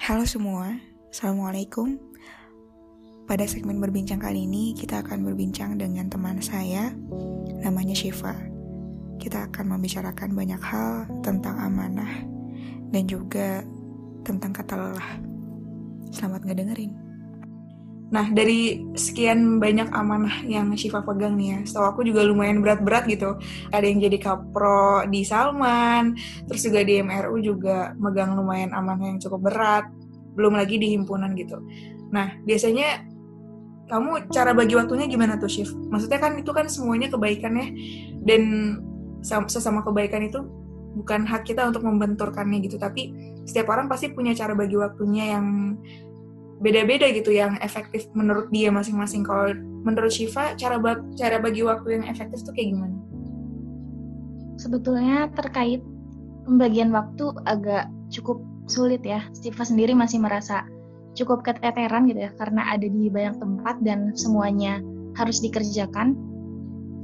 Halo semua, Assalamualaikum. Pada segmen berbincang kali ini, kita akan berbincang dengan teman saya, namanya Shiva. Kita akan membicarakan banyak hal tentang amanah dan juga tentang kata lelah. Selamat ngedengerin. Nah, dari sekian banyak amanah yang Shiva pegang nih ya, setahu aku juga lumayan berat-berat gitu. Ada yang jadi kapro di Salman, terus juga di MRU juga megang lumayan amanah yang cukup berat, belum lagi di himpunan gitu. Nah, biasanya kamu cara bagi waktunya gimana tuh, Shiv? Maksudnya kan itu kan semuanya kebaikan ya, dan sesama kebaikan itu bukan hak kita untuk membenturkannya gitu, tapi setiap orang pasti punya cara bagi waktunya yang beda-beda gitu yang efektif menurut dia masing-masing. Kalau menurut Shiva, cara ba cara bagi waktu yang efektif tuh kayak gimana? Sebetulnya terkait pembagian waktu agak cukup sulit ya. Shiva sendiri masih merasa cukup keteteran gitu ya karena ada di banyak tempat dan semuanya harus dikerjakan.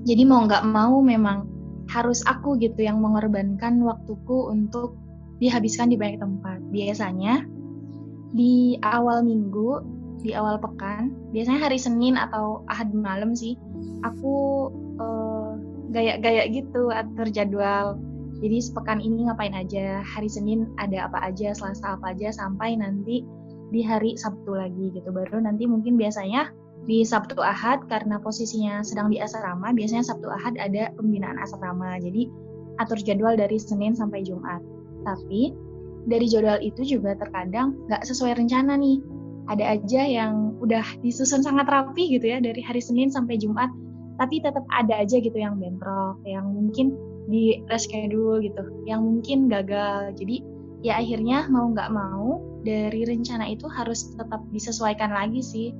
Jadi mau nggak mau memang harus aku gitu yang mengorbankan waktuku untuk dihabiskan di banyak tempat. Biasanya di awal minggu, di awal pekan, biasanya hari Senin atau Ahad malam sih, aku uh, gaya-gaya gitu atur jadwal. Jadi sepekan ini ngapain aja, hari Senin ada apa aja, Selasa apa aja, sampai nanti di hari Sabtu lagi gitu. Baru nanti mungkin biasanya di Sabtu Ahad karena posisinya sedang di asrama, biasanya Sabtu Ahad ada pembinaan asrama. Jadi atur jadwal dari Senin sampai Jumat. Tapi dari jadwal itu juga terkadang nggak sesuai rencana nih. Ada aja yang udah disusun sangat rapi gitu ya dari hari Senin sampai Jumat, tapi tetap ada aja gitu yang bentrok, yang mungkin di reschedule gitu, yang mungkin gagal. Jadi ya akhirnya mau nggak mau dari rencana itu harus tetap disesuaikan lagi sih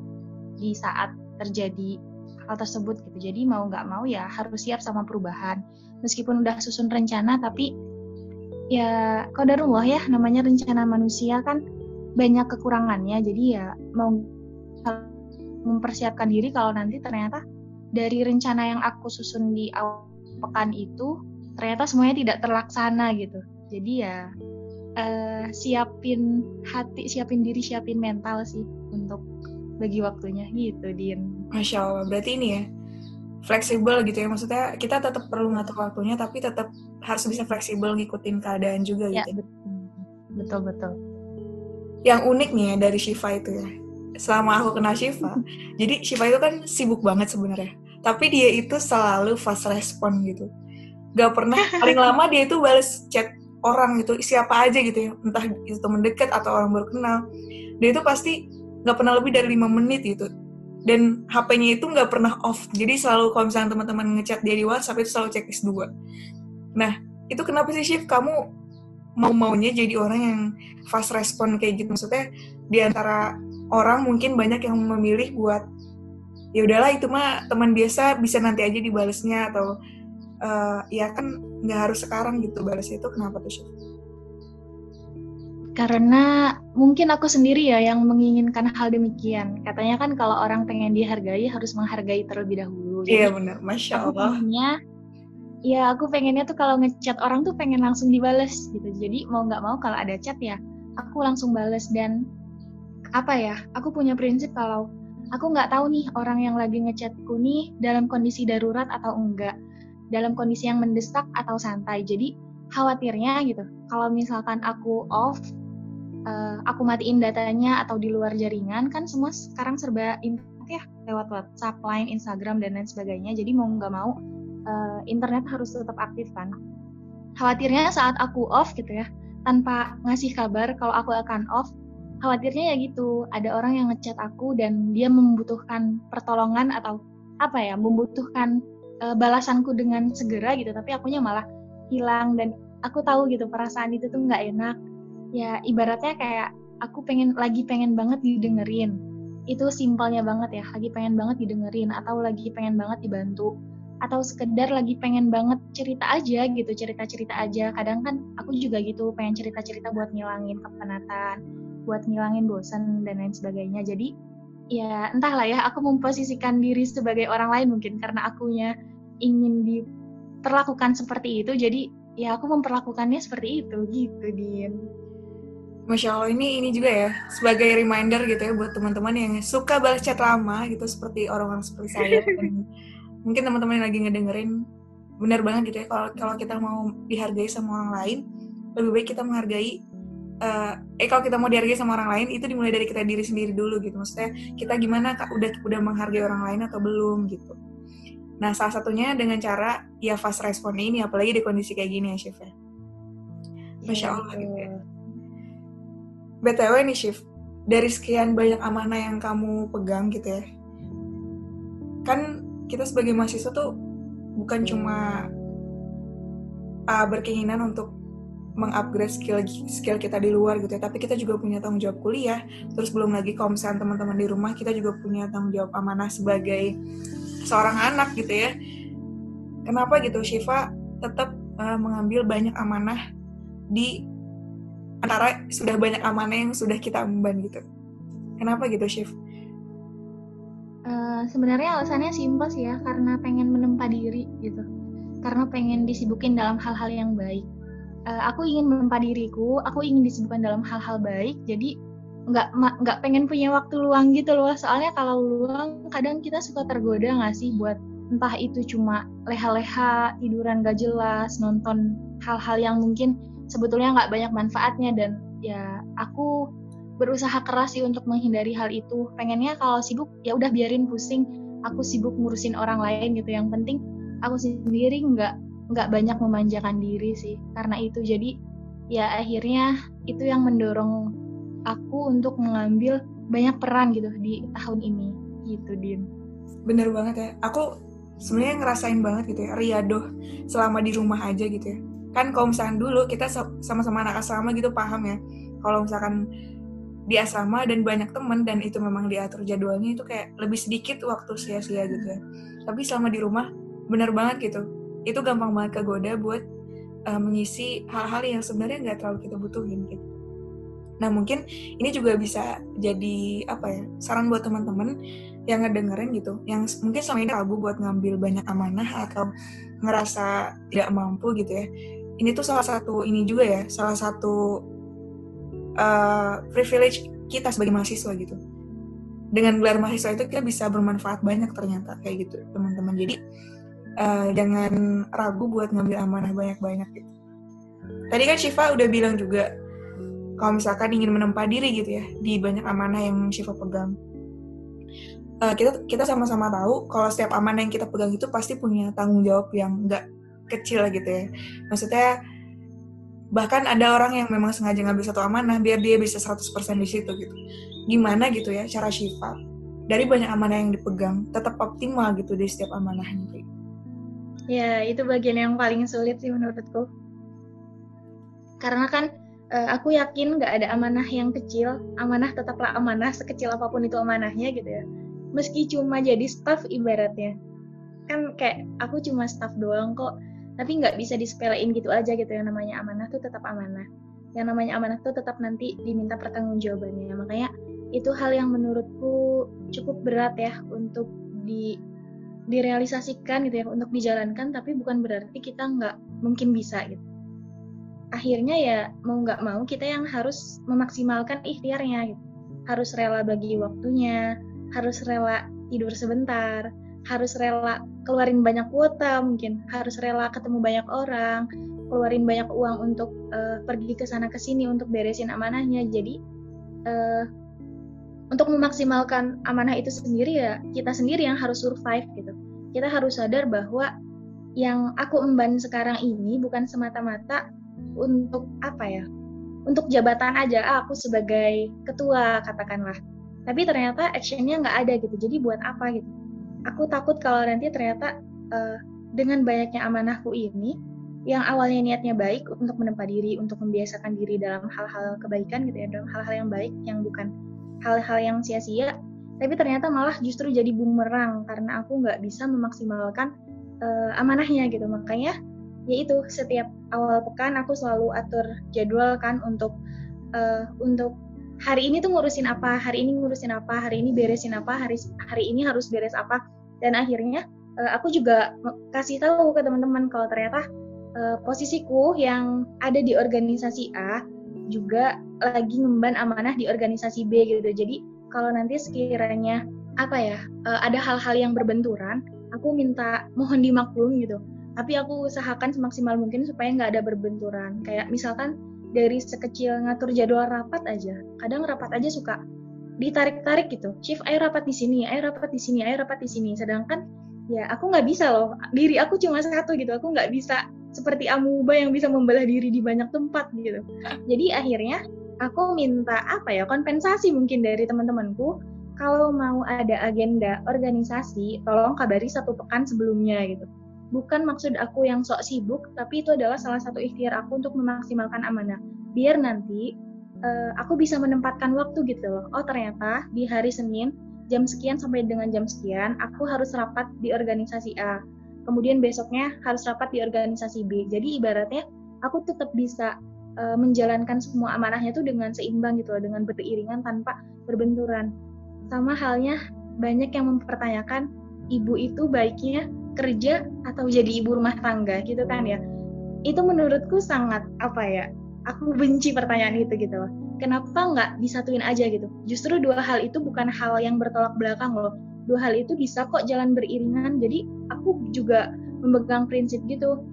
di saat terjadi hal tersebut gitu. Jadi mau nggak mau ya harus siap sama perubahan. Meskipun udah susun rencana tapi ya kodarullah ya namanya rencana manusia kan banyak kekurangannya. Jadi ya mau mempersiapkan diri kalau nanti ternyata dari rencana yang aku susun di awal pekan itu ternyata semuanya tidak terlaksana gitu. Jadi ya uh, siapin hati siapin diri siapin mental sih untuk bagi waktunya gitu Din. Masya Allah. Berarti ini ya fleksibel gitu ya. Maksudnya kita tetap perlu ngatur waktunya tapi tetap harus bisa fleksibel ngikutin keadaan juga ya, gitu. Betul betul. Yang unik nih ya dari Shiva itu ya. Selama aku kenal Shiva jadi Shiva itu kan sibuk banget sebenarnya. Tapi dia itu selalu fast respon gitu. Gak pernah paling lama dia itu balas chat orang gitu siapa aja gitu ya. Entah itu teman dekat atau orang baru kenal. Dia itu pasti gak pernah lebih dari lima menit gitu dan HP-nya itu nggak pernah off. Jadi selalu kalau misalnya teman-teman ngechat dia di WhatsApp itu selalu checklist dua. Nah itu kenapa sih Shift kamu mau maunya jadi orang yang fast respon kayak gitu. Maksudnya di antara orang mungkin banyak yang memilih buat ya udahlah itu mah teman biasa bisa nanti aja dibalesnya atau uh, ya kan nggak harus sekarang gitu. Balasnya itu kenapa tuh Shift? Karena mungkin aku sendiri ya yang menginginkan hal demikian. Katanya kan kalau orang pengen dihargai harus menghargai terlebih dahulu. Iya benar, masya Allah. Pengennya, ya aku pengennya tuh kalau ngechat orang tuh pengen langsung dibales gitu. Jadi mau nggak mau kalau ada chat ya aku langsung bales dan apa ya? Aku punya prinsip kalau aku nggak tahu nih orang yang lagi ngechatku nih dalam kondisi darurat atau enggak, dalam kondisi yang mendesak atau santai. Jadi khawatirnya gitu kalau misalkan aku off uh, aku matiin datanya atau di luar jaringan kan semua sekarang serba internet ya lewat WhatsApp, Line, Instagram dan lain sebagainya. Jadi mau nggak mau uh, internet harus tetap aktif kan. Khawatirnya saat aku off gitu ya, tanpa ngasih kabar kalau aku akan off, khawatirnya ya gitu, ada orang yang ngechat aku dan dia membutuhkan pertolongan atau apa ya, membutuhkan uh, balasanku dengan segera gitu, tapi akunya malah hilang dan aku tahu gitu perasaan itu tuh nggak enak ya ibaratnya kayak aku pengen lagi pengen banget didengerin. Itu simpelnya banget ya lagi pengen banget didengerin atau lagi pengen banget dibantu. Atau sekedar lagi pengen banget cerita aja gitu cerita-cerita aja. Kadang kan aku juga gitu pengen cerita-cerita buat ngilangin kepenatan buat ngilangin bosan dan lain sebagainya. Jadi ya entahlah ya aku memposisikan diri sebagai orang lain mungkin karena akunya ingin diperlakukan seperti itu. Jadi ya aku memperlakukannya seperti itu gitu Din Masya Allah ini ini juga ya sebagai reminder gitu ya buat teman-teman yang suka balas chat lama gitu seperti orang-orang seperti saya dan mungkin teman-teman yang lagi ngedengerin benar banget gitu ya kalau kalau kita mau dihargai sama orang lain lebih baik kita menghargai uh, eh kalau kita mau dihargai sama orang lain itu dimulai dari kita diri sendiri dulu gitu. Maksudnya kita gimana kak udah udah menghargai orang lain atau belum gitu. Nah salah satunya dengan cara ya fast respon ini apalagi di kondisi kayak gini ya chef ya. Masya allah gitu ya BTW nih Shift, dari sekian banyak amanah yang kamu pegang gitu ya, kan kita sebagai mahasiswa tuh bukan cuma uh, berkeinginan untuk mengupgrade skill skill kita di luar gitu ya, tapi kita juga punya tanggung jawab kuliah. Terus belum lagi kalau teman-teman di rumah kita juga punya tanggung jawab amanah sebagai seorang anak gitu ya. Kenapa gitu Shiva tetap uh, mengambil banyak amanah di antara sudah banyak amanah yang sudah kita emban gitu. Kenapa gitu, Chef? Uh, sebenarnya alasannya simpel sih ya, karena pengen menempa diri gitu. Karena pengen disibukin dalam hal-hal yang baik. Uh, aku ingin menempa diriku, aku ingin disibukkan dalam hal-hal baik, jadi nggak nggak pengen punya waktu luang gitu loh. Soalnya kalau luang, kadang kita suka tergoda nggak sih buat entah itu cuma leha-leha, tiduran gak jelas, nonton hal-hal yang mungkin sebetulnya nggak banyak manfaatnya dan ya aku berusaha keras sih untuk menghindari hal itu. Pengennya kalau sibuk ya udah biarin pusing. Aku sibuk ngurusin orang lain gitu. Yang penting aku sendiri nggak nggak banyak memanjakan diri sih. Karena itu jadi ya akhirnya itu yang mendorong aku untuk mengambil banyak peran gitu di tahun ini. Gitu Din. Bener banget ya. Aku sebenarnya ngerasain banget gitu ya riadoh selama di rumah aja gitu ya kan kalau misalkan dulu kita sama-sama anak asrama gitu paham ya. Kalau misalkan di asrama dan banyak temen dan itu memang diatur jadwalnya itu kayak lebih sedikit waktu sia-sia gitu ya. Tapi selama di rumah bener banget gitu. Itu gampang banget kegoda buat uh, mengisi hal-hal yang sebenarnya nggak terlalu kita butuhin gitu. Nah mungkin ini juga bisa jadi apa ya saran buat teman-teman yang ngedengerin gitu yang mungkin selama ini ragu buat ngambil banyak amanah atau ngerasa tidak mampu gitu ya ini tuh salah satu ini juga ya salah satu uh, privilege kita sebagai mahasiswa gitu. Dengan gelar mahasiswa itu kita bisa bermanfaat banyak ternyata kayak gitu teman-teman. Jadi uh, jangan ragu buat ngambil amanah banyak-banyak gitu. Tadi kan Shiva udah bilang juga kalau misalkan ingin menempa diri gitu ya di banyak amanah yang Shiva pegang. Uh, kita kita sama-sama tahu kalau setiap amanah yang kita pegang itu pasti punya tanggung jawab yang nggak kecil gitu ya. Maksudnya bahkan ada orang yang memang sengaja ngambil satu amanah biar dia bisa 100% di situ gitu. Gimana gitu ya cara syifa? Dari banyak amanah yang dipegang tetap optimal gitu di setiap amanahnya gitu. ya itu bagian yang paling sulit sih menurutku. Karena kan uh, aku yakin nggak ada amanah yang kecil. Amanah tetaplah amanah sekecil apa pun itu amanahnya gitu ya. Meski cuma jadi staff ibaratnya. Kan kayak aku cuma staff doang kok tapi nggak bisa disepelein gitu aja gitu yang namanya amanah tuh tetap amanah. Yang namanya amanah tuh tetap nanti diminta pertanggungjawabannya. Makanya itu hal yang menurutku cukup berat ya untuk di direalisasikan gitu ya untuk dijalankan tapi bukan berarti kita nggak mungkin bisa gitu. Akhirnya ya mau nggak mau kita yang harus memaksimalkan ikhtiarnya gitu. Harus rela bagi waktunya harus rela tidur sebentar harus rela keluarin banyak kuota mungkin harus rela ketemu banyak orang keluarin banyak uang untuk uh, pergi ke sana ke sini untuk beresin amanahnya. Jadi uh, untuk memaksimalkan amanah itu sendiri ya kita sendiri yang harus survive gitu. Kita harus sadar bahwa yang aku emban sekarang ini bukan semata-mata untuk apa ya untuk jabatan aja. Ah, aku sebagai ketua katakanlah. Tapi ternyata actionnya nggak ada gitu. Jadi buat apa gitu aku takut kalau nanti ternyata uh, dengan banyaknya amanahku ini yang awalnya niatnya baik untuk menempa diri, untuk membiasakan diri dalam hal-hal kebaikan gitu ya, dalam hal-hal yang baik yang bukan hal-hal yang sia-sia, tapi ternyata malah justru jadi bumerang karena aku nggak bisa memaksimalkan uh, amanahnya gitu. Makanya yaitu setiap awal pekan aku selalu atur jadwal kan untuk uh, untuk hari ini tuh ngurusin apa, hari ini ngurusin apa, hari ini beresin apa, hari hari ini harus beres apa dan akhirnya uh, aku juga kasih tahu ke teman-teman kalau ternyata uh, posisiku yang ada di organisasi A juga lagi ngemban amanah di organisasi B gitu. Jadi kalau nanti sekiranya apa ya uh, ada hal-hal yang berbenturan aku minta mohon dimaklum gitu. Tapi aku usahakan semaksimal mungkin supaya nggak ada berbenturan. Kayak misalkan dari sekecil ngatur jadwal rapat aja kadang rapat aja suka ditarik-tarik gitu. Chief ayo rapat di sini ayo rapat di sini ayo rapat di sini. Sedangkan ya aku nggak bisa loh. Diri aku cuma satu gitu. Aku nggak bisa seperti amuba yang bisa membelah diri di banyak tempat gitu. Jadi akhirnya aku minta apa ya kompensasi mungkin dari teman-temanku. Kalau mau ada agenda organisasi tolong kabari satu pekan sebelumnya gitu. Bukan maksud aku yang sok sibuk tapi itu adalah salah satu ikhtiar aku untuk memaksimalkan amanah. Biar nanti uh, aku bisa menempatkan waktu gitu loh oh ternyata di hari Senin jam sekian sampai dengan jam sekian aku harus rapat di organisasi A kemudian besoknya harus rapat di organisasi B jadi ibaratnya aku tetap bisa uh, menjalankan semua amanahnya tuh dengan seimbang gitu loh, dengan beriringan tanpa berbenturan. Sama halnya banyak yang mempertanyakan ibu itu baiknya kerja atau jadi ibu rumah tangga gitu kan ya. Itu menurutku sangat apa ya? Aku benci pertanyaan itu gitu loh. Kenapa nggak disatuin aja gitu? Justru dua hal itu bukan hal yang bertolak belakang loh. Dua hal itu bisa kok jalan beriringan. Jadi aku juga memegang prinsip gitu.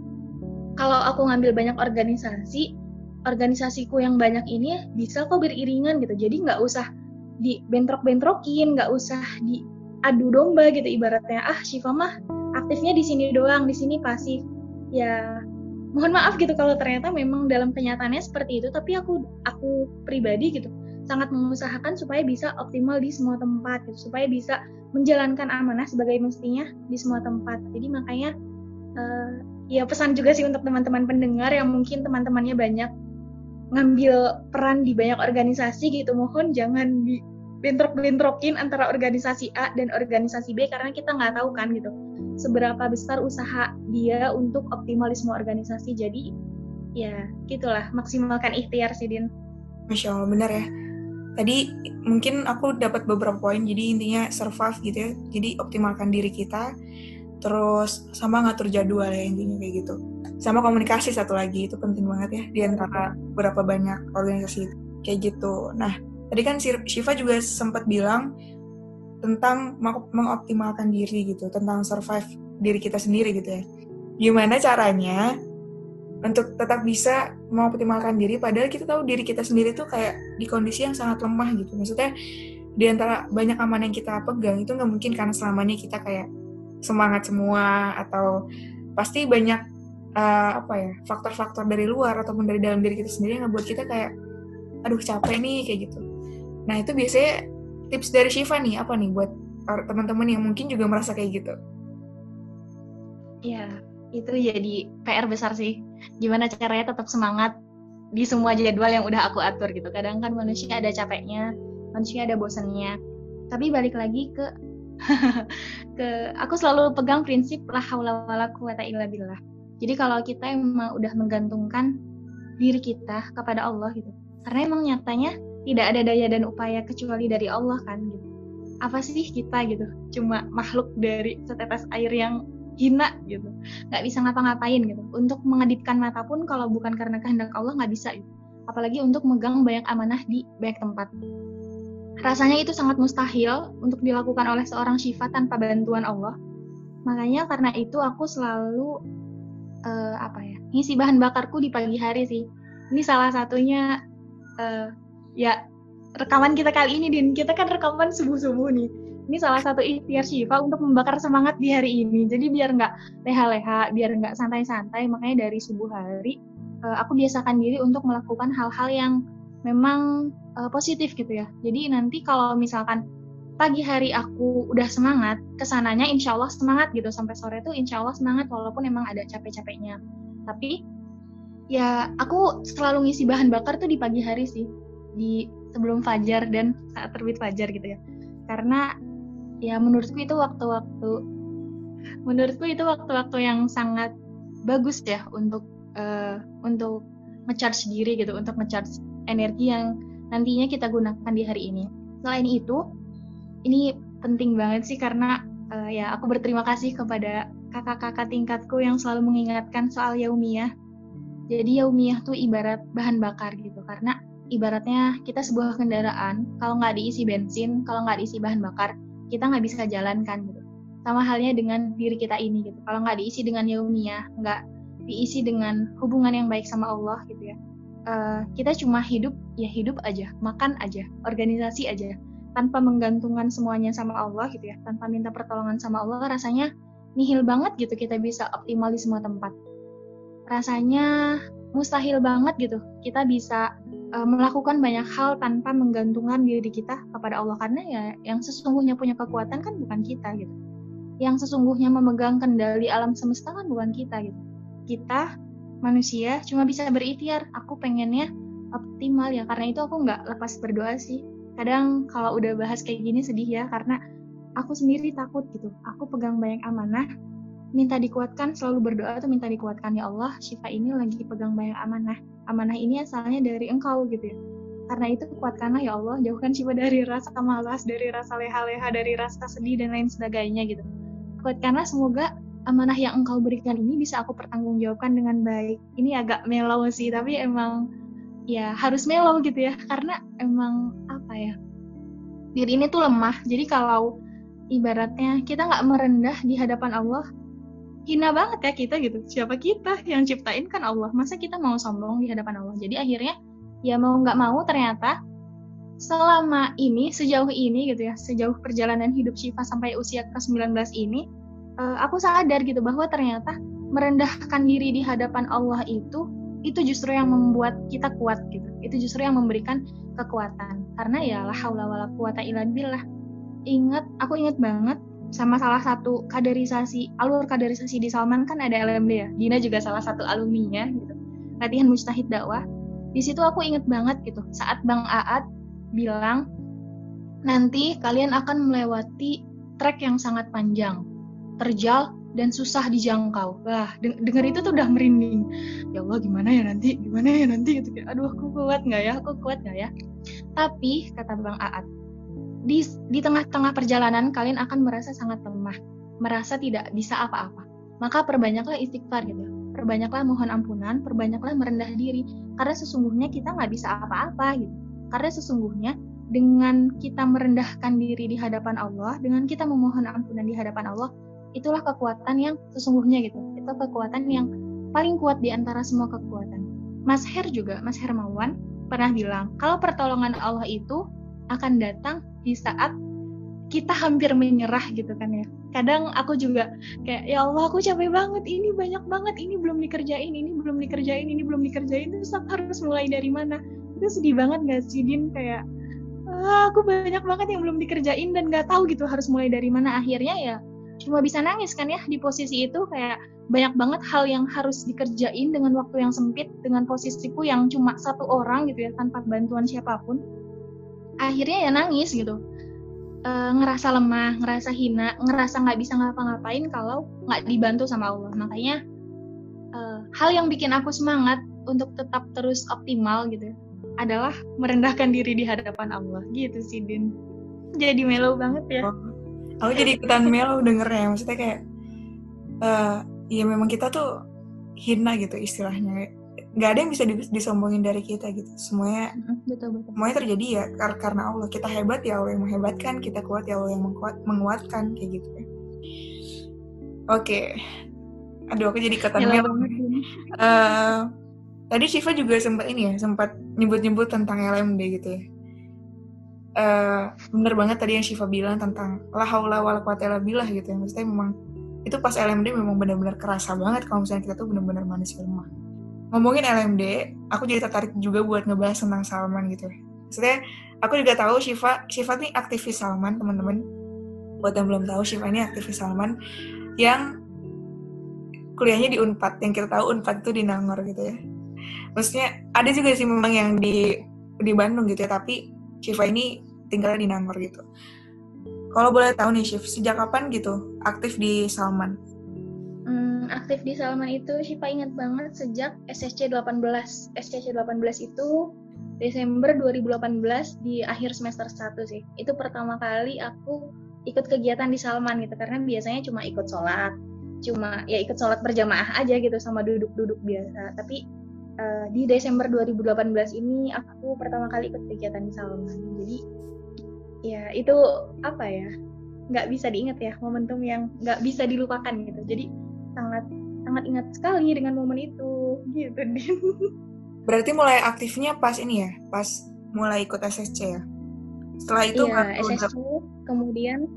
Kalau aku ngambil banyak organisasi, organisasiku yang banyak ini bisa kok beriringan gitu jadi nggak usah dibentrok-bentrokin nggak usah diadu domba gitu ibaratnya ah Shiva mah aktifnya di sini doang di sini pasif ya mohon maaf gitu kalau ternyata memang dalam kenyataannya seperti itu tapi aku aku pribadi gitu sangat mengusahakan supaya bisa optimal di semua tempat gitu supaya bisa menjalankan amanah sebagai mestinya di semua tempat. Jadi makanya uh, ya pesan juga sih untuk teman-teman pendengar yang mungkin teman-temannya banyak ngambil peran di banyak organisasi gitu mohon jangan di bentrok-bentrokin antara organisasi A dan organisasi B karena kita nggak tahu kan gitu. Seberapa besar usaha dia untuk optimal di semua organisasi. Jadi ya gitulah. Maksimalkan ikhtiar sih Din. Masya Allah benar ya. Tadi mungkin aku dapat beberapa poin. Jadi intinya survive gitu ya. Jadi optimalkan diri kita. Terus sama ngatur jadwal ya intinya kayak gitu. Sama komunikasi satu lagi. Itu penting banget ya di antara berapa banyak organisasi kayak gitu. Nah, tadi kan Shiva juga sempat bilang tentang mengoptimalkan diri gitu, tentang survive diri kita sendiri gitu ya. Gimana caranya untuk tetap bisa mengoptimalkan diri padahal kita tahu diri kita sendiri tuh kayak di kondisi yang sangat lemah gitu. Maksudnya di antara banyak aman yang kita pegang itu nggak mungkin karena selamanya kita kayak semangat semua atau pasti banyak uh, apa ya faktor-faktor dari luar ataupun dari dalam diri kita sendiri yang ngebuat kita kayak aduh capek nih kayak gitu nah itu biasanya tips dari Shiva nih apa nih buat teman-teman yang mungkin juga merasa kayak gitu? Ya itu jadi PR besar sih. Gimana caranya tetap semangat di semua jadwal yang udah aku atur gitu. Kadang kan manusia ada capeknya manusia ada bosannya tapi balik lagi ke ke aku selalu pegang prinsip la haula wala quwata illa billah. Jadi kalau kita emang udah menggantungkan diri kita kepada Allah gitu. Karena emang nyatanya tidak ada daya dan upaya kecuali dari Allah kan gitu. Apa sih kita gitu? Cuma makhluk dari setetes air yang hina gitu. Nggak bisa ngapa-ngapain gitu. Untuk mengedipkan mata pun kalau bukan karena kehendak Allah nggak bisa gitu. Apalagi untuk megang banyak amanah di banyak tempat. Rasanya itu sangat mustahil untuk dilakukan oleh seorang syifa tanpa bantuan Allah. Makanya karena itu aku selalu uh, apa ya ngisi bahan bakarku di pagi hari sih ini salah satunya uh, ya rekaman kita kali ini din. Kita kan rekaman subuh subuh nih. Ini salah satu ikhtiar Syifa untuk membakar semangat di hari ini. Jadi biar nggak leha-leha biar nggak santai-santai makanya dari subuh hari uh, aku biasakan diri untuk melakukan hal-hal yang memang uh, positif gitu ya. Jadi nanti kalau misalkan pagi hari aku udah semangat, ke sananya insya Allah semangat gitu. Sampai sore tuh insya Allah semangat walaupun emang ada capek-capeknya. Tapi ya aku selalu ngisi bahan bakar tuh di pagi hari sih, di sebelum fajar dan saat terbit fajar gitu ya. Karena ya menurutku itu waktu-waktu menurutku itu waktu-waktu yang sangat bagus ya untuk uh, untuk ngecharge diri gitu, untuk ngecharge energi yang nantinya kita gunakan di hari ini. Selain itu, ini penting banget sih karena uh, ya aku berterima kasih kepada kakak-kakak tingkatku yang selalu mengingatkan soal yaumiyah. Jadi yaumiyah tuh ibarat bahan bakar gitu karena ibaratnya kita sebuah kendaraan, kalau nggak diisi bensin, kalau nggak diisi bahan bakar, kita nggak bisa jalankan gitu. Sama halnya dengan diri kita ini gitu. Kalau nggak diisi dengan yaumiyah, nggak diisi dengan hubungan yang baik sama Allah gitu ya. Uh, kita cuma hidup ya hidup aja, makan aja, organisasi aja, tanpa menggantungkan semuanya sama Allah gitu ya, tanpa minta pertolongan sama Allah, rasanya nihil banget gitu kita bisa optimal di semua tempat. Rasanya mustahil banget gitu kita bisa uh, melakukan banyak hal tanpa menggantungkan diri kita kepada Allah. Karena ya yang sesungguhnya punya kekuatan kan bukan kita gitu. Yang sesungguhnya memegang kendali alam semesta kan bukan kita gitu. Kita manusia cuma bisa berikhtiar. Aku pengennya optimal ya. Karena itu aku nggak lepas berdoa sih. Kadang kalau udah bahas kayak gini sedih ya karena aku sendiri takut gitu. Aku pegang banyak amanah minta dikuatkan selalu berdoa tuh minta dikuatkan. Ya Allah Syifa ini lagi pegang banyak amanah amanah ini asalnya dari engkau gitu ya. Karena itu kuatkanlah ya Allah jauhkan Syifa dari rasa malas dari rasa leha-leha dari rasa sedih dan lain sebagainya gitu. Kuatkanlah semoga amanah yang engkau berikan ini bisa aku pertanggungjawabkan dengan baik. Ini agak melau sih tapi emang ya harus melau gitu ya. Karena emang apa ya diri ini tuh lemah. Jadi kalau ibaratnya kita nggak merendah di hadapan Allah hina banget ya kita gitu. Siapa kita yang ciptain kan Allah? Masa kita mau sombong di hadapan Allah? Jadi akhirnya ya mau nggak mau ternyata selama ini sejauh ini gitu ya sejauh perjalanan hidup Syifa sampai usia ke-19 ini uh, aku sadar gitu bahwa ternyata merendahkan diri di hadapan Allah itu itu justru yang membuat kita kuat gitu. Itu justru yang memberikan kekuatan. Karena ya la haula wala quwata illa billah. Ingat aku ingat banget sama salah satu kaderisasi alur kaderisasi di Salman kan ada LMD ya Dina juga salah satu alumninya gitu latihan mustahid dakwah di situ aku inget banget gitu saat Bang Aat bilang nanti kalian akan melewati trek yang sangat panjang terjal dan susah dijangkau. Wah, denger itu tuh udah merinding. Ya Allah, gimana ya nanti? Gimana ya nanti? Gitu. Aduh, aku kuat nggak ya? Aku kuat nggak ya? Tapi kata Bang Aat, di di tengah-tengah perjalanan kalian akan merasa sangat lemah, merasa tidak bisa apa-apa. Maka perbanyaklah istighfar gitu. Perbanyaklah mohon ampunan, perbanyaklah merendah diri karena sesungguhnya kita nggak bisa apa-apa gitu. Karena sesungguhnya dengan kita merendahkan diri di hadapan Allah, dengan kita memohon ampunan di hadapan Allah, itulah kekuatan yang sesungguhnya gitu. Itu kekuatan yang paling kuat di antara semua kekuatan. Mas Her juga, Mas Hermawan pernah bilang, kalau pertolongan Allah itu akan datang di saat kita hampir menyerah gitu kan ya. Kadang aku juga kayak ya Allah aku capek banget ini banyak banget ini belum dikerjain ini belum dikerjain ini belum dikerjain terus aku harus mulai dari mana? Itu sedih banget gak sih Din kayak ah, aku banyak banget yang belum dikerjain dan gak tahu gitu harus mulai dari mana akhirnya ya cuma bisa nangis kan ya di posisi itu kayak banyak banget hal yang harus dikerjain dengan waktu yang sempit dengan posisiku yang cuma satu orang gitu ya tanpa bantuan siapa pun akhirnya ya nangis gitu. E, ngerasa lemah ngerasa hina ngerasa nggak bisa ngapa-ngapain kalau nggak dibantu sama Allah. Makanya e, hal yang bikin aku semangat untuk tetap terus optimal gitu adalah merendahkan diri di hadapan Allah. Gitu sih Din. Jadi melo banget ya. Aku jadi ikutan melo dengernya. Maksudnya kayak uh, ya memang kita tuh hina gitu istilahnya nggak ada yang bisa disombongin dari kita gitu. Semuanya betul, betul. semuanya terjadi ya kar karena Allah. Kita hebat ya Allah yang menghebatkan kita kuat ya Allah yang menguat menguatkan kayak gitu ya. Oke. Okay. aduh aku jadi kata uh, tadi Shiva juga sempat ini ya sempat nyebut-nyebut tentang LMD gitu ya. Uh, bener banget tadi yang Shiva bilang tentang la haula wala quwata illa gitu ya. Maksudnya memang itu pas LMD memang benar-benar kerasa banget kalau misalnya kita tuh benar-benar manusia lemah ngomongin LMD, aku jadi tertarik juga buat ngebahas tentang Salman gitu. Maksudnya, aku juga tahu Shiva, Shiva ini aktivis Salman, teman-teman. Buat yang belum tahu, Shiva ini aktivis Salman yang kuliahnya di Unpad. Yang kita tahu Unpad itu di Nangor gitu ya. Maksudnya, ada juga sih memang yang di di Bandung gitu ya, tapi Shiva ini tinggal di Nangor gitu. Kalau boleh tahu nih, Shiv, sejak kapan gitu aktif di Salman? Aktif di Salman itu Syifa ingat banget sejak SSC 18. SSC 18 itu Desember 2018 di akhir semester 1 sih. Itu pertama kali aku ikut kegiatan di Salman gitu karena biasanya cuma ikut sholat, cuma ya ikut sholat berjamaah aja gitu sama duduk-duduk biasa. Tapi uh, di Desember 2018 ini aku pertama kali ikut kegiatan di Salman. Jadi ya itu apa ya nggak bisa diingat ya momentum yang nggak bisa dilupakan gitu. Jadi sangat sangat ingat sekali dengan momen itu gitu Din. Berarti mulai aktifnya pas ini ya, pas mulai ikut SSC ya. Setelah itu iya, SSC, kemudian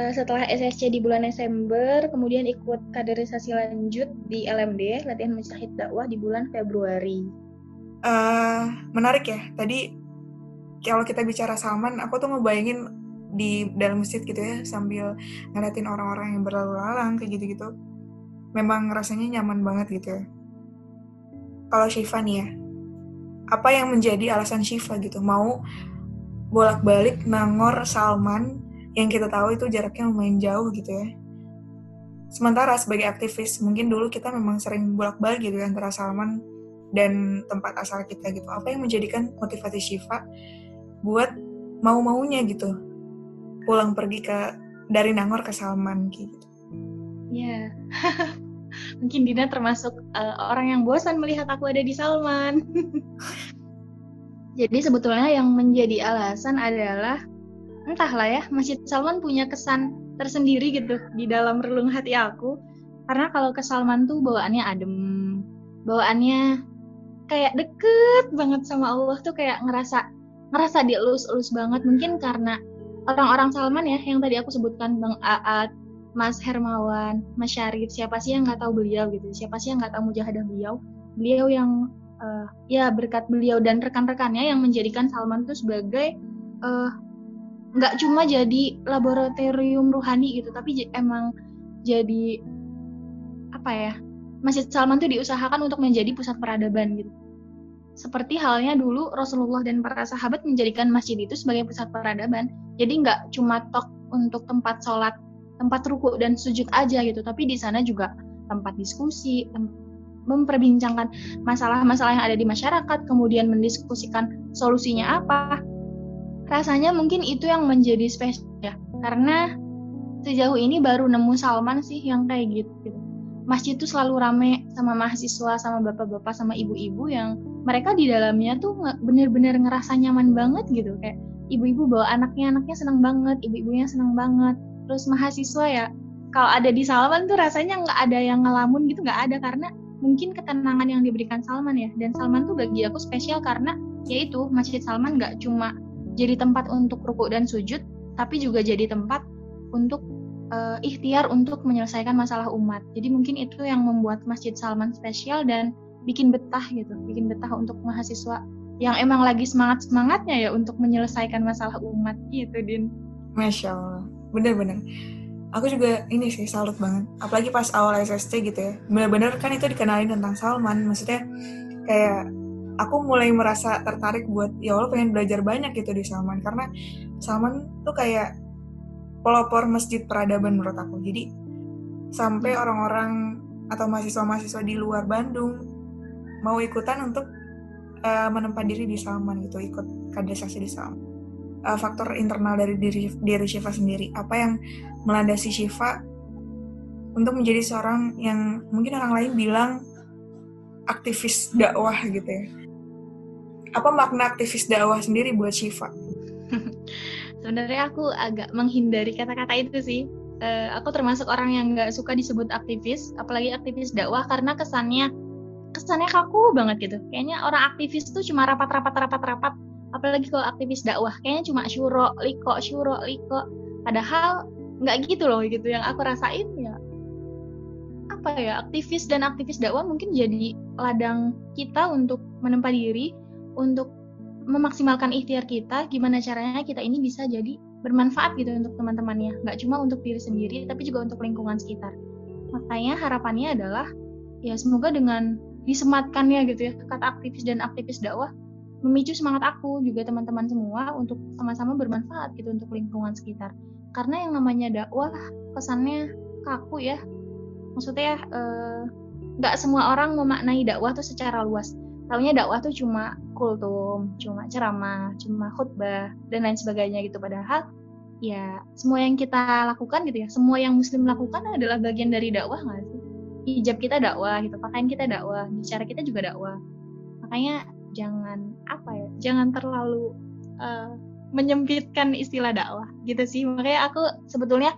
uh, setelah SSC di bulan Desember, kemudian ikut kaderisasi lanjut di LMD, latihan mujahid dakwah di bulan Februari. Uh, menarik ya. Tadi kalau kita bicara Salman, aku tuh ngebayangin di dalam masjid gitu ya, sambil ngeliatin orang-orang yang berlalu lalang kayak gitu-gitu. Memang rasanya nyaman banget gitu ya. Kalau Syifa nih ya, apa yang menjadi alasan Syifa gitu mau bolak-balik Nangor Salman yang kita tahu itu jaraknya lumayan jauh gitu ya. Sementara sebagai aktivis, mungkin dulu kita memang sering bolak-balik gitu ya, antara Salman dan tempat asal kita gitu. Apa yang menjadikan motivasi Shiva buat mau-maunya gitu pulang pergi ke dari Nangor ke Salman gitu. Yeah. Mungkin Dina termasuk uh, orang yang bosan melihat aku ada di Salman. Jadi sebetulnya yang menjadi alasan adalah entahlah ya Masjid Salman punya kesan tersendiri gitu di dalam relung hati aku karena kalau ke Salman tuh bawaannya adem bawaannya kayak deket banget sama Allah tuh kayak ngerasa ngerasa dielus-elus banget mungkin karena orang-orang Salman ya yang tadi aku sebutkan Bang Aat Mas Hermawan Mas Syarif siapa sih yang nggak tahu beliau gitu? Siapa sih yang nggak tahu mujahadah beliau? Beliau yang uh, ya berkat beliau dan rekan-rekannya yang menjadikan Salman tuh sebagai uh, nggak cuma jadi laboratorium ruhani gitu tapi emang jadi apa ya Masjid Salman tuh diusahakan untuk menjadi pusat peradaban gitu. Seperti halnya dulu Rasulullah dan para sahabat menjadikan masjid itu sebagai pusat peradaban. Jadi nggak cuma tok untuk tempat sholat tempat ruku dan sujud aja gitu. Tapi di sana juga tempat diskusi memperbincangkan masalah-masalah yang ada di masyarakat kemudian mendiskusikan solusinya apa. Rasanya mungkin itu yang menjadi spesial ya. Karena sejauh ini baru nemu Salman sih yang kayak gitu, gitu. masjid itu selalu rame sama mahasiswa sama bapak-bapak sama ibu-ibu yang mereka di dalamnya tuh bener-bener ngerasa nyaman banget gitu. Kayak ibu-ibu bawa anaknya anaknya senang banget ibu-ibunya senang banget terus mahasiswa ya kalau ada di Salman tuh rasanya nggak ada yang ngelamun gitu nggak ada karena mungkin ketenangan yang diberikan Salman ya dan Salman tuh bagi aku spesial karena yaitu Masjid Salman nggak cuma jadi tempat untuk ruku dan sujud, tapi juga jadi tempat untuk uh, ikhtiar untuk menyelesaikan masalah umat. Jadi mungkin itu yang membuat Masjid Salman spesial dan bikin betah gitu, bikin betah untuk mahasiswa yang emang lagi semangat semangatnya ya untuk menyelesaikan masalah umat gitu, Din. Masya Allah, bener-bener. Aku juga ini sih salut banget, apalagi pas awal SST gitu ya. Bener-bener kan itu dikenalin tentang Salman, maksudnya kayak aku mulai merasa tertarik buat ya Allah pengen belajar banyak gitu di Salman. Karena Salman tuh kayak pelopor masjid peradaban menurut aku. Jadi sampai orang-orang atau mahasiswa-mahasiswa di luar Bandung mau ikutan untuk uh, menempat diri di Salman gitu ikut kaderisasi di Salman uh, faktor internal dari diri diri Syifa sendiri apa yang melandasi Syifa untuk menjadi seorang yang mungkin orang lain bilang aktivis dakwah gitu ya apa makna aktivis dakwah sendiri buat Syifa? Sebenarnya aku agak menghindari kata-kata itu sih. Uh, aku termasuk orang yang nggak suka disebut aktivis, apalagi aktivis dakwah karena kesannya kesannya kaku banget gitu. Kayaknya orang aktivis tuh cuma rapat-rapat rapat-rapat. Apalagi kalau aktivis dakwah, kayaknya cuma syuro, liko, syuro, liko. Padahal nggak gitu loh gitu. Yang aku rasain ya apa ya aktivis dan aktivis dakwah mungkin jadi ladang kita untuk menempa diri untuk memaksimalkan ikhtiar kita, gimana caranya kita ini bisa jadi bermanfaat gitu untuk teman-temannya. Nggak cuma untuk diri sendiri, tapi juga untuk lingkungan sekitar. Makanya harapannya adalah ya semoga dengan disematkannya gitu ya kata aktivis dan aktivis dakwah memicu semangat aku juga teman-teman semua untuk sama-sama bermanfaat gitu untuk lingkungan sekitar. Karena yang namanya dakwah kesannya kaku ya. Maksudnya eh, nggak eh, semua orang memaknai dakwah tuh secara luas taunya dakwah tuh cuma kultum, cuma ceramah, cuma khutbah dan lain sebagainya gitu padahal ya semua yang kita lakukan gitu ya, semua yang muslim lakukan adalah bagian dari dakwah nggak sih? hijab kita dakwah gitu pakaian kita dakwah bicara kita juga dakwah makanya jangan apa ya jangan terlalu uh, menyempitkan istilah dakwah gitu sih. Makanya aku sebetulnya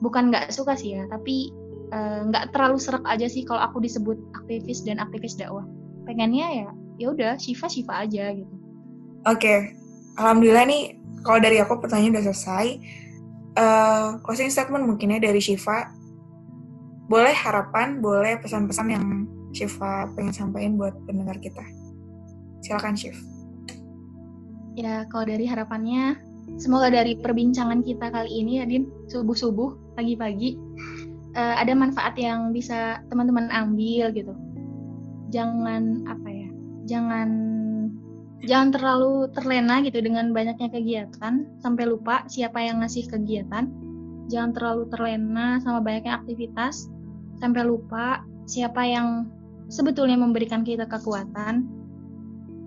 bukan nggak suka sih ya tapi eh, nggak uh, terlalu serak aja sih kalau aku disebut aktivis dan aktivis dakwah. Pengennya ya ya udah Shiva Shiva aja gitu. Oke okay. alhamdulillah nih kalau dari aku pertanyaan udah selesai. Uh, closing statement mungkinnya dari Shiva boleh harapan boleh pesan-pesan yang Shiva pengen sampaikan buat pendengar kita silakan Shiv ya kalau dari harapannya semoga dari perbincangan kita kali ini ya Din subuh-subuh pagi-pagi uh, ada manfaat yang bisa teman-teman ambil gitu. Jangan apa ya jangan jangan terlalu terlena gitu dengan banyaknya kegiatan. Sampai lupa siapa yang ngasih kegiatan. Jangan terlalu terlena sama banyaknya aktivitas. Sampai lupa siapa yang sebetulnya memberikan kita kekuatan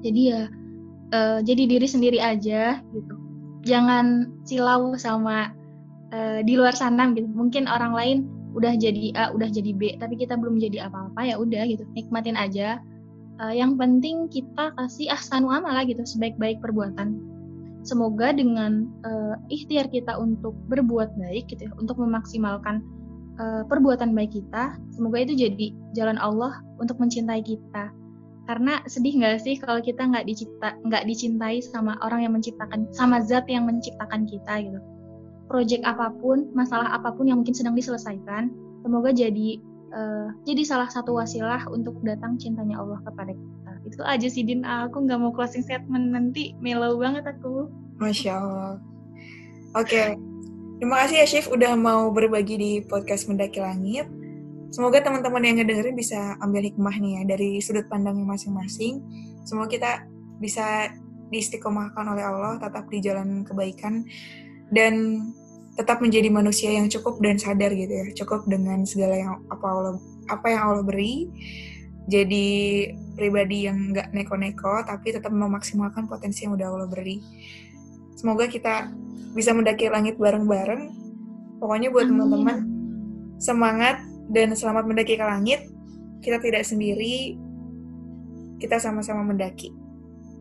jadi ya uh, jadi diri sendiri aja gitu. Jangan silau sama uh, di luar sana gitu. Mungkin orang lain udah jadi A udah jadi B tapi kita belum jadi apa-apa ya udah gitu. Nikmatin aja. Uh, yang penting kita kasih ahsanu amal gitu sebaik-baik perbuatan. Semoga dengan uh, ikhtiar kita untuk berbuat baik gitu ya, untuk memaksimalkan uh, perbuatan baik kita semoga itu jadi jalan Allah untuk mencintai kita karena sedih nggak sih kalau kita nggak dicipta nggak dicintai sama orang yang menciptakan sama zat yang menciptakan kita gitu. Project apa pun masalah apa pun yang mungkin sedang diselesaikan semoga jadi uh, jadi salah satu wasilah untuk datang cintanya Allah kepada kita. Itu aja sih Din. Aku nggak mau closing statement. Nanti mellow banget aku. Masya Allah. Oke. Okay. terima kasih ya Chef udah mau berbagi di podcast mendaki langit Semoga teman-teman yang ngedengerin bisa ambil hikmah nih ya dari sudut pandangnya masing-masing. Semoga kita bisa diistiqomahkan oleh Allah, tetap di jalan kebaikan dan tetap menjadi manusia yang cukup dan sadar gitu ya, cukup dengan segala yang apa Allah apa yang Allah beri. Jadi pribadi yang nggak neko-neko tapi tetap memaksimalkan potensi yang udah Allah beri. Semoga kita bisa mendaki langit bareng-bareng. Pokoknya buat teman-teman semangat dan selamat mendaki ke langit. Kita tidak sendiri, kita sama-sama mendaki.